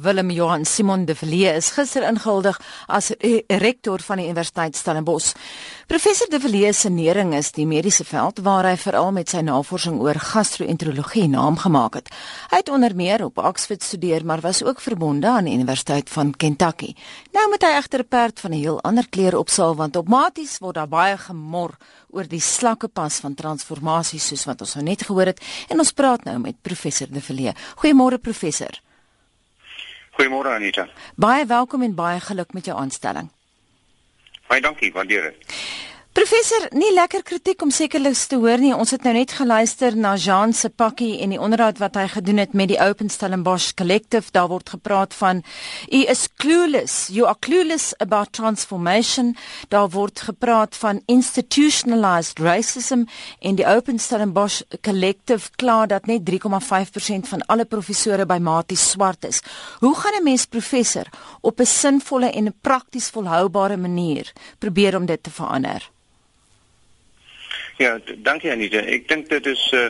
Willem Johan Simon de Villiers is gister ingehuldig as rektor van die Universiteit Stellenbosch. Professor de Villiers se nering is die mediese veld waar hy veral met sy navorsing oor gastro-enterologie naam gemaak het. Hy het onder meer op Oxford studeer, maar was ook verbonde aan die Universiteit van Kentucky. Nou moet hy egter 'n perd van 'n heel ander kleur opsaal want op maties word daar baie gemor oor die slakke pas van transformasie soos wat ons nou net gehoor het en ons praat nou met professor de Villiers. Goeiemôre professor. Goeiemôre Anita. Baie welkom en baie geluk met jou aanstelling. Baie dankie, waardeer dit. Professor, nie lekker kritiek om sekerlik te hoor nie. Ons het nou net geluister na Jean se pakkie en die onderhoud wat hy gedoen het met die Open Stellenbosch Collective. Daar word gepraat van u is clueless. You are clueless about transformation. Daar word gepraat van institutionalized racism en die Open Stellenbosch Collective kla dat net 3,5% van alle professore by Maties swart is. Hoe gaan 'n mens professor op 'n sinvolle en prakties volhoubare manier probeer om dit te verander? Ja, dankie Anita. Ek dink dit is uh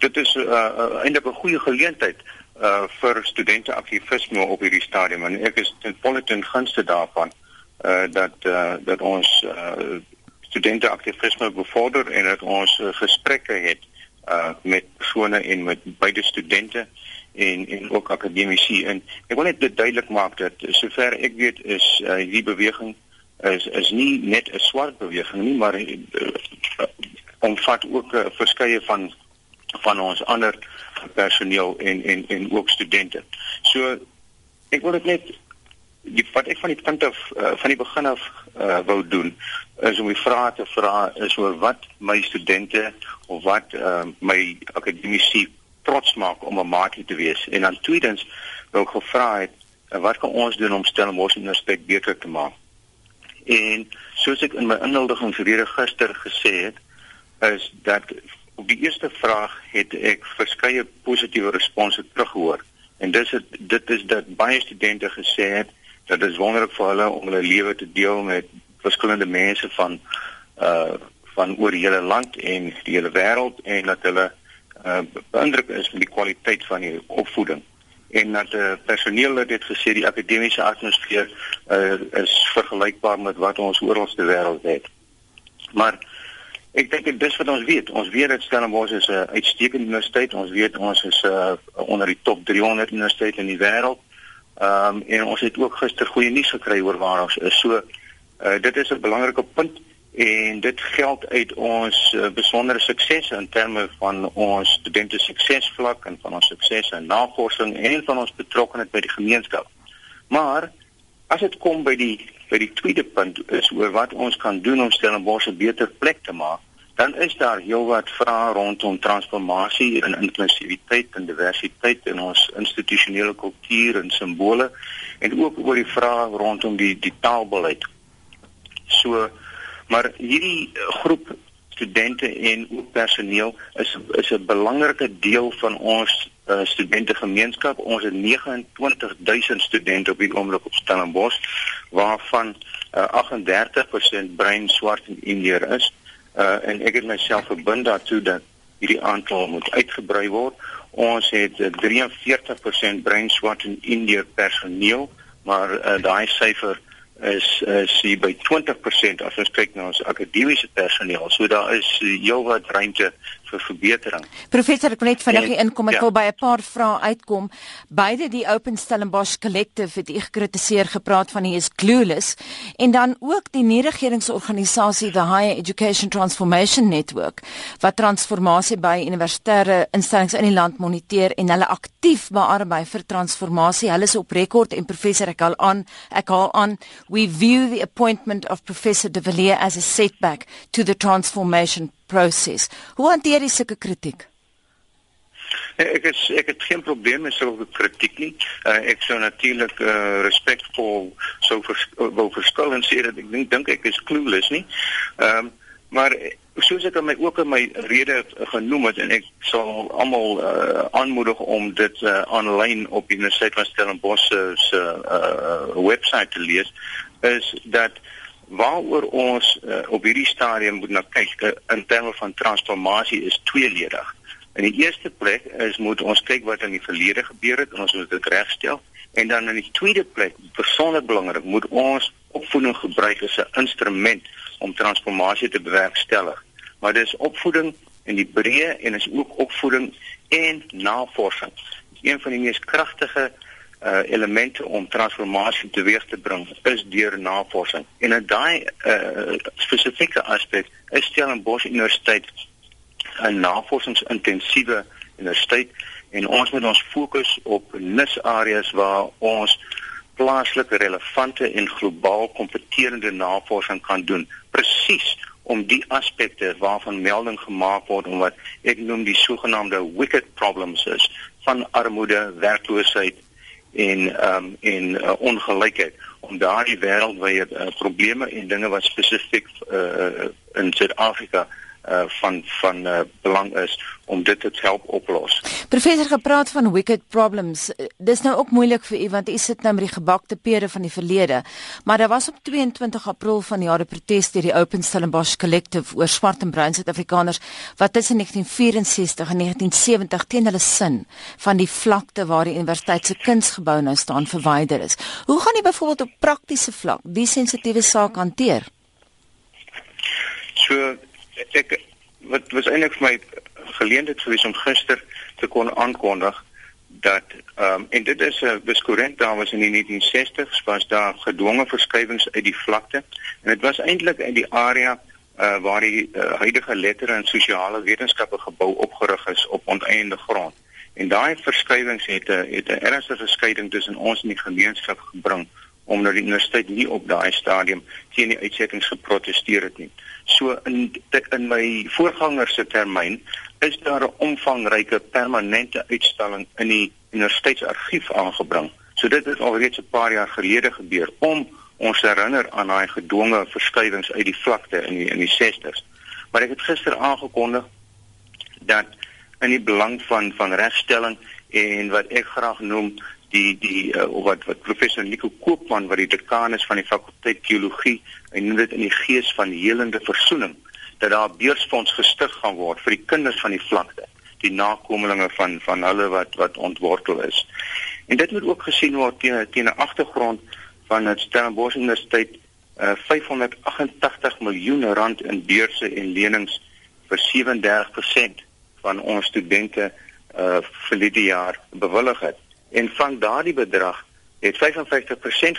dit is uh, uh eintlik 'n goeie geleentheid uh vir studente aktivisme op hierdie stadium en ek is ten volle ten gunste daarvan uh dat uh dat ons uh studente aktivisme bevorder en dat ons uh, gesprekke het uh met persone en met beide studente en en ook akademici en ek wil net dit duidelik maak dat sover ek weet is uh, hierdie beweging is is nie net 'n swart beweging nie maar uh, omvat ook uh, verskeie van van ons ander personeel en en en ook studente. So ek wil dit net die wat ek van die punt af uh, van die begin af uh, wou doen is om die vrae te vra is oor wat my studente of wat uh, my akademici trots maak om 'n maatie te wees en dan tweedens wou ek gevra het uh, wat kan ons doen om Stellenbosch Universiteit beter te maak? En soos ek in my inhuldiging verlede gister gesê het, is dat op die eerste vraag het ek verskeie positiewe response teruggehoor. En dis het, dit is dat baie studente gesê het dat dit wonderlik vir hulle om hulle lewe te deel met verskillende mense van uh van oor die hele land en die hele wêreld en dat hulle uh beïndruk is met die kwaliteit van die opvoeding en dat uh, personeel het dit gesê die akademiese atmosfeer uh, is vergelykbaar met wat ons oral te wêreld het. Maar ek dink dit is wat ons weet. Ons weet dat Stellenbosch is 'n uitstekende universiteit. Ons weet ons is uh, onder die top 300 universiteite in die wêreld. Ehm um, en ons het ook gister goeie nuus gekry oor waar ons is. So uh, dit is 'n belangrike punt en dit geld uit ons uh, besondere suksese in terme van ons studente suksesvlak en van ons suksese in navorsing en van ons betrokkeheid by die gemeenskap. Maar as dit kom by die by die tweede punt is oor wat ons kan doen om Stellenbosch 'n beter plek te maak, dan is daar heelwat vrae rondom transformasie en inklusiwiteit en diversiteit in ons institusionele kultuur en simbole en ook oor die vrae rondom die die taalbeleid. So Maar hierdie eh, groep studente en ook personeel is is 'n belangrike deel van ons uh, studentegemeenskap. Ons het 29000 studente op die oomblik op Stellenbosch waarvan uh, 38% brein swart en indier is. Uh, en ek het myself verbind daartoe dat hierdie aantal moet uitgebrei word. Ons het uh, 43% brein swart en indier personeel, maar uh, daai syfer is is hier by 20% as ons kyk na ons akademiese personeel. So daar is heelwat ruimte vir verbetering. Professor, ek wil net vinnig inkom. Ek ja. wil by 'n paar vrae uitkom. Beide die Open Stellenbosch Collective het u gekritiseer gepraat van hy is clueless en dan ook die nie-regeringsorganisasie the Higher Education Transformation Network wat transformasie by universitêre instellings in die land moniteer en hulle aktief bearbei vir transformasie. Hulle is op rekord en professor ek al aan ek haal aan we view the appointment of professor De Villiers as a setback to the transformation proses. Hoe hanteer jy sulke kritiek? Nee, ek is ek het geen probleem met sulke kritiek nie. Uh, ek sou natuurlik uh, respekvol sou vers, wou verskil en sê dat ek dink dink ek is clueless nie. Ehm um, maar soos ek my ook in my rede genoem het en ek sal almal uh, aanmoedig om dit uh, aanlyn op die Universiteit van Stellenbosch se uh, webwerf te lees is dat waaroor ons uh, op hierdie stadium moet na kyk uh, in terme van transformasie is tweeledig. In die eerste plek is moet ons kyk wat in die verlede gebeur het en ons moet dit regstel En dan in die tweede plek, besonder belangrik, moet ons opvoeding gebruik as 'n instrument om transformasie te bewerkstellig. Maar dis opvoeding in die breë en is ook opvoeding en navorsing. Dis een van die mees kragtige uh elemente om transformasie teweeg te bring is deur navorsing. En in daai uh spesifieke aspek is Stellenbosch Universiteit 'n navorsingsintensiewe universiteit en ons moet ons fokus op nisareas waar ons plaaslike relevante en globaal kompeterende navorsing kan doen presies om die aspekte waarvan melding gemaak word om wat ek noem die sogenaamde wicked problems is van armoede, werkloosheid en um, en uh, ongelykheid om daardie wêreldwye uh, probleme en dinge wat spesifiek uh, in Suid-Afrika uh van van uh, belang is om dit te help oplos. Professor gepraat van wicked problems. Dis nou ook moeilik vir u want u sit nou met die gebakte pere van die verlede. Maar daar was op 22 April van die jaar 'n protes deur die Open Stellenbosch Collective oor swart en bruin Suid-Afrikaners wat tussen 1964 en 1970 teen hulle sin van die vlakte waar die universiteit se kunsgebou nou staan verwyder is. Hoe gaan u byvoorbeeld op praktiese vlak die sensitiewe saak hanteer? So ek wat was eintlik vir my geleentheid gewees om gister te kon aankondig dat ehm um, en dit is 'n uh, beskorent daar was in die 1960s was daar gedwonge verskywings uit die vlakte. En dit was eintlik in die area uh, waar die uh, huidige letter en sosiale wetenskappe gebou opgerig is op onteiening grond. En daai verskywings het 'n het 'n ernstige skeiding tussen ons en die gemeenskap gebring omdat die universiteit nie op daai stadium teen die uitsettings geprotesteer het nie. So in in my voorganger se termyn is daar 'n omvangryke permanente uitstalling in die universiteitsargief aangebring. So dit het alreeds 'n paar jaar gelede gebeur om ons herinner aan daai gedwonge verskywings uit die vlakte in die in die 60s. Maar ek het gister aangekondig dat in die belang van van regstelling en wat ek graag noem die die uh, wat wat professor Nico Koopman wat die dekaan is van die fakulteit teologie en noem dit in die gees van helende versoening dat daar 'n beursfonds gestig gaan word vir die kinders van die vlakte die nakommelinge van van hulle wat wat ontwortel is. En dit moet ook gesien word teen teen 'n agtergrond van het Stellenbosch Universiteit uh, 588 miljoen rand in beurse en lenings vir 37% van ons studente uh, vir die jaar bewillig het en van daardie bedrag het 55%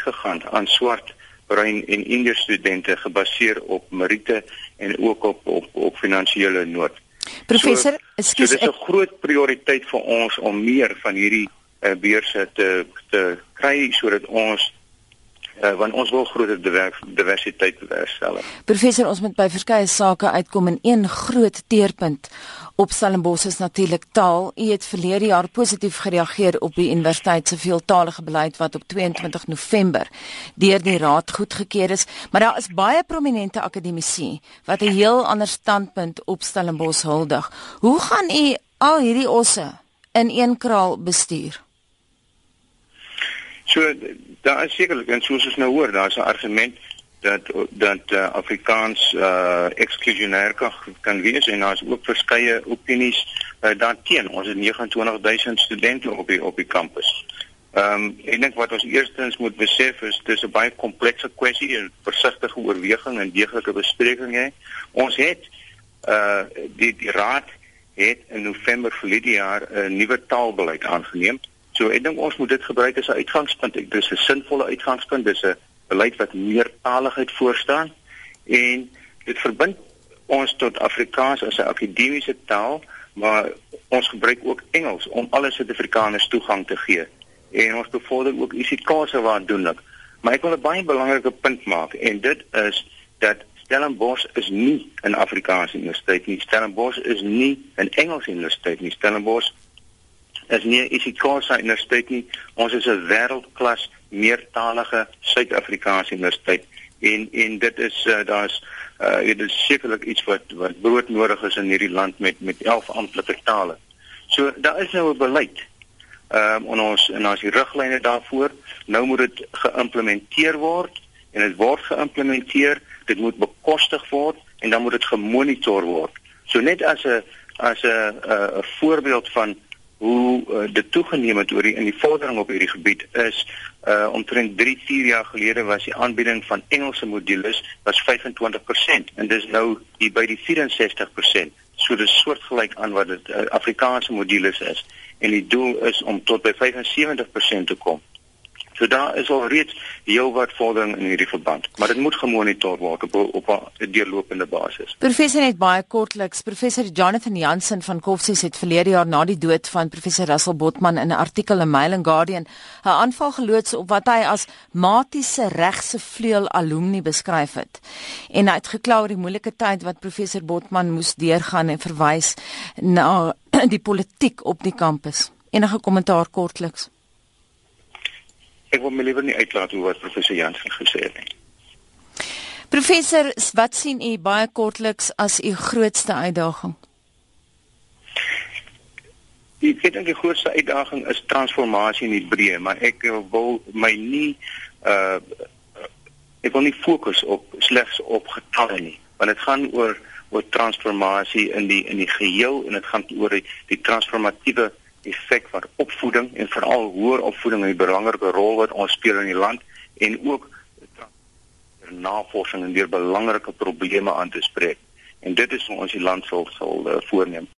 gegaan aan swart, bruin en indiër studente gebaseer op meriete en ook op op op finansiële nood. Professor, so, ekskuus, so dit is 'n groot prioriteit vir ons om meer van hierdie uh, beurse te te kry sodat ons uh, want ons wil groter diversiteit bewerkstellig. Professor, ons moet by verskeie sake uitkom en een groot teerpunt op Stellenbosch is natuurlik taal. U het verlede jaar positief gereageer op die universiteit se veeltaalige beleid wat op 22 November deur die raad goedgekeur is, maar daar is baie prominente akademici wat 'n heel ander standpunt op Stellenbosch huldig. Hoe gaan u al hierdie osse in een kraal bestuur? So daar is sekerlik en soos ons nou hoor, daar's 'n argument dat dat uh, Afrikaans uh eksklusionêr kan kan wees en daar's ook verskeie opinies uh, daarteen. Ons het 29000 studente op die op die kampus. Ehm um, ek dink wat ons eerstens moet besef is dis 'n baie komplekse kwessie en versigtige oorweging en deeglike bespreking hè. Ons het uh die die raad het in November verlede jaar 'n nuwe taalbeleid aangeneem So ek dink ons moet dit gebruik as 'n uitgangspunt. Ek dis 'n sinvolle uitgangspunt. Dis 'n beleid wat meertaligheid voorstaan en dit verbind ons tot Afrikaans as 'n akademiese taal, maar ons gebruik ook Engels om alle Suid-Afrikaners toegang te gee. En ons bevorder ook isiKase waardoenlik. Maar ek wil 'n baie belangrike punt maak en dit is dat Stellenbosch is nie 'n Afrikaanse universiteit nie. Stellenbosch is nie 'n Engelse universiteit nie. Stellenbosch is nie isiXhosa universiteit nie. Ons is 'n wêreldklas meertalige Suid-Afrikaanse universiteit en en dit is uh, daar's uh, dit is sekerlik iets wat wat broodnodig is in hierdie land met met 11 amptelike tale. So daar is nou 'n beleid. Ehm um, en ons en ons die riglyne daarvoor nou moet dit geïmplementeer word en dit word geïmplementeer. Dit moet bekostig word en dan moet dit gemonitor word. So net as 'n as 'n 'n voorbeeld van hoe uh, dit toegeneem het oor die in die vordering op hierdie gebied is uh omtrent 3 4 jaar gelede was die aanbieding van Engelse modules was 25% en dis nou hier by die 64%. So dis soortgelyk aan wat dit uh, Afrikaanse modules is en die doel is om tot by 75% te kom. So daar is al reeds heelwat vordering in hierdie verband, maar dit moet gemonitor word op op 'n deurlopende basis. Professor net baie kortliks, professor Jonathan Jansen van Koffsies het verlede jaar na die dood van professor Russell Botman in 'n artikel in Mail and Guardian 'n aanval geloods op wat hy as matiese regse vleuel alumni beskryf het. En hy het gekla oor die moeilike tyd wat professor Botman moes deurgaan en verwys na die politiek op die kampus. Enige kommentaar kortliks? Ek wil my liewer nie uitlaat oor wat professor Jansen gesê het nie. Professor, wat sien u baie kortliks as u grootste uitdaging? Ek dink die grootste uitdaging is transformasie in die breë, maar ek wil my nie uh ek wil nie fokus op slegs op getalle nie, want dit gaan oor oor transformasie in die in die geheel en dit gaan oor die, die transformatiewe effek van opvoeding en veral hoër opvoeding 'n belangrike rol wat ons speel in die land en ook navorsing en weer belangrike probleme aan te spreek. En dit is hoe ons die land sal sal uh, voorneem.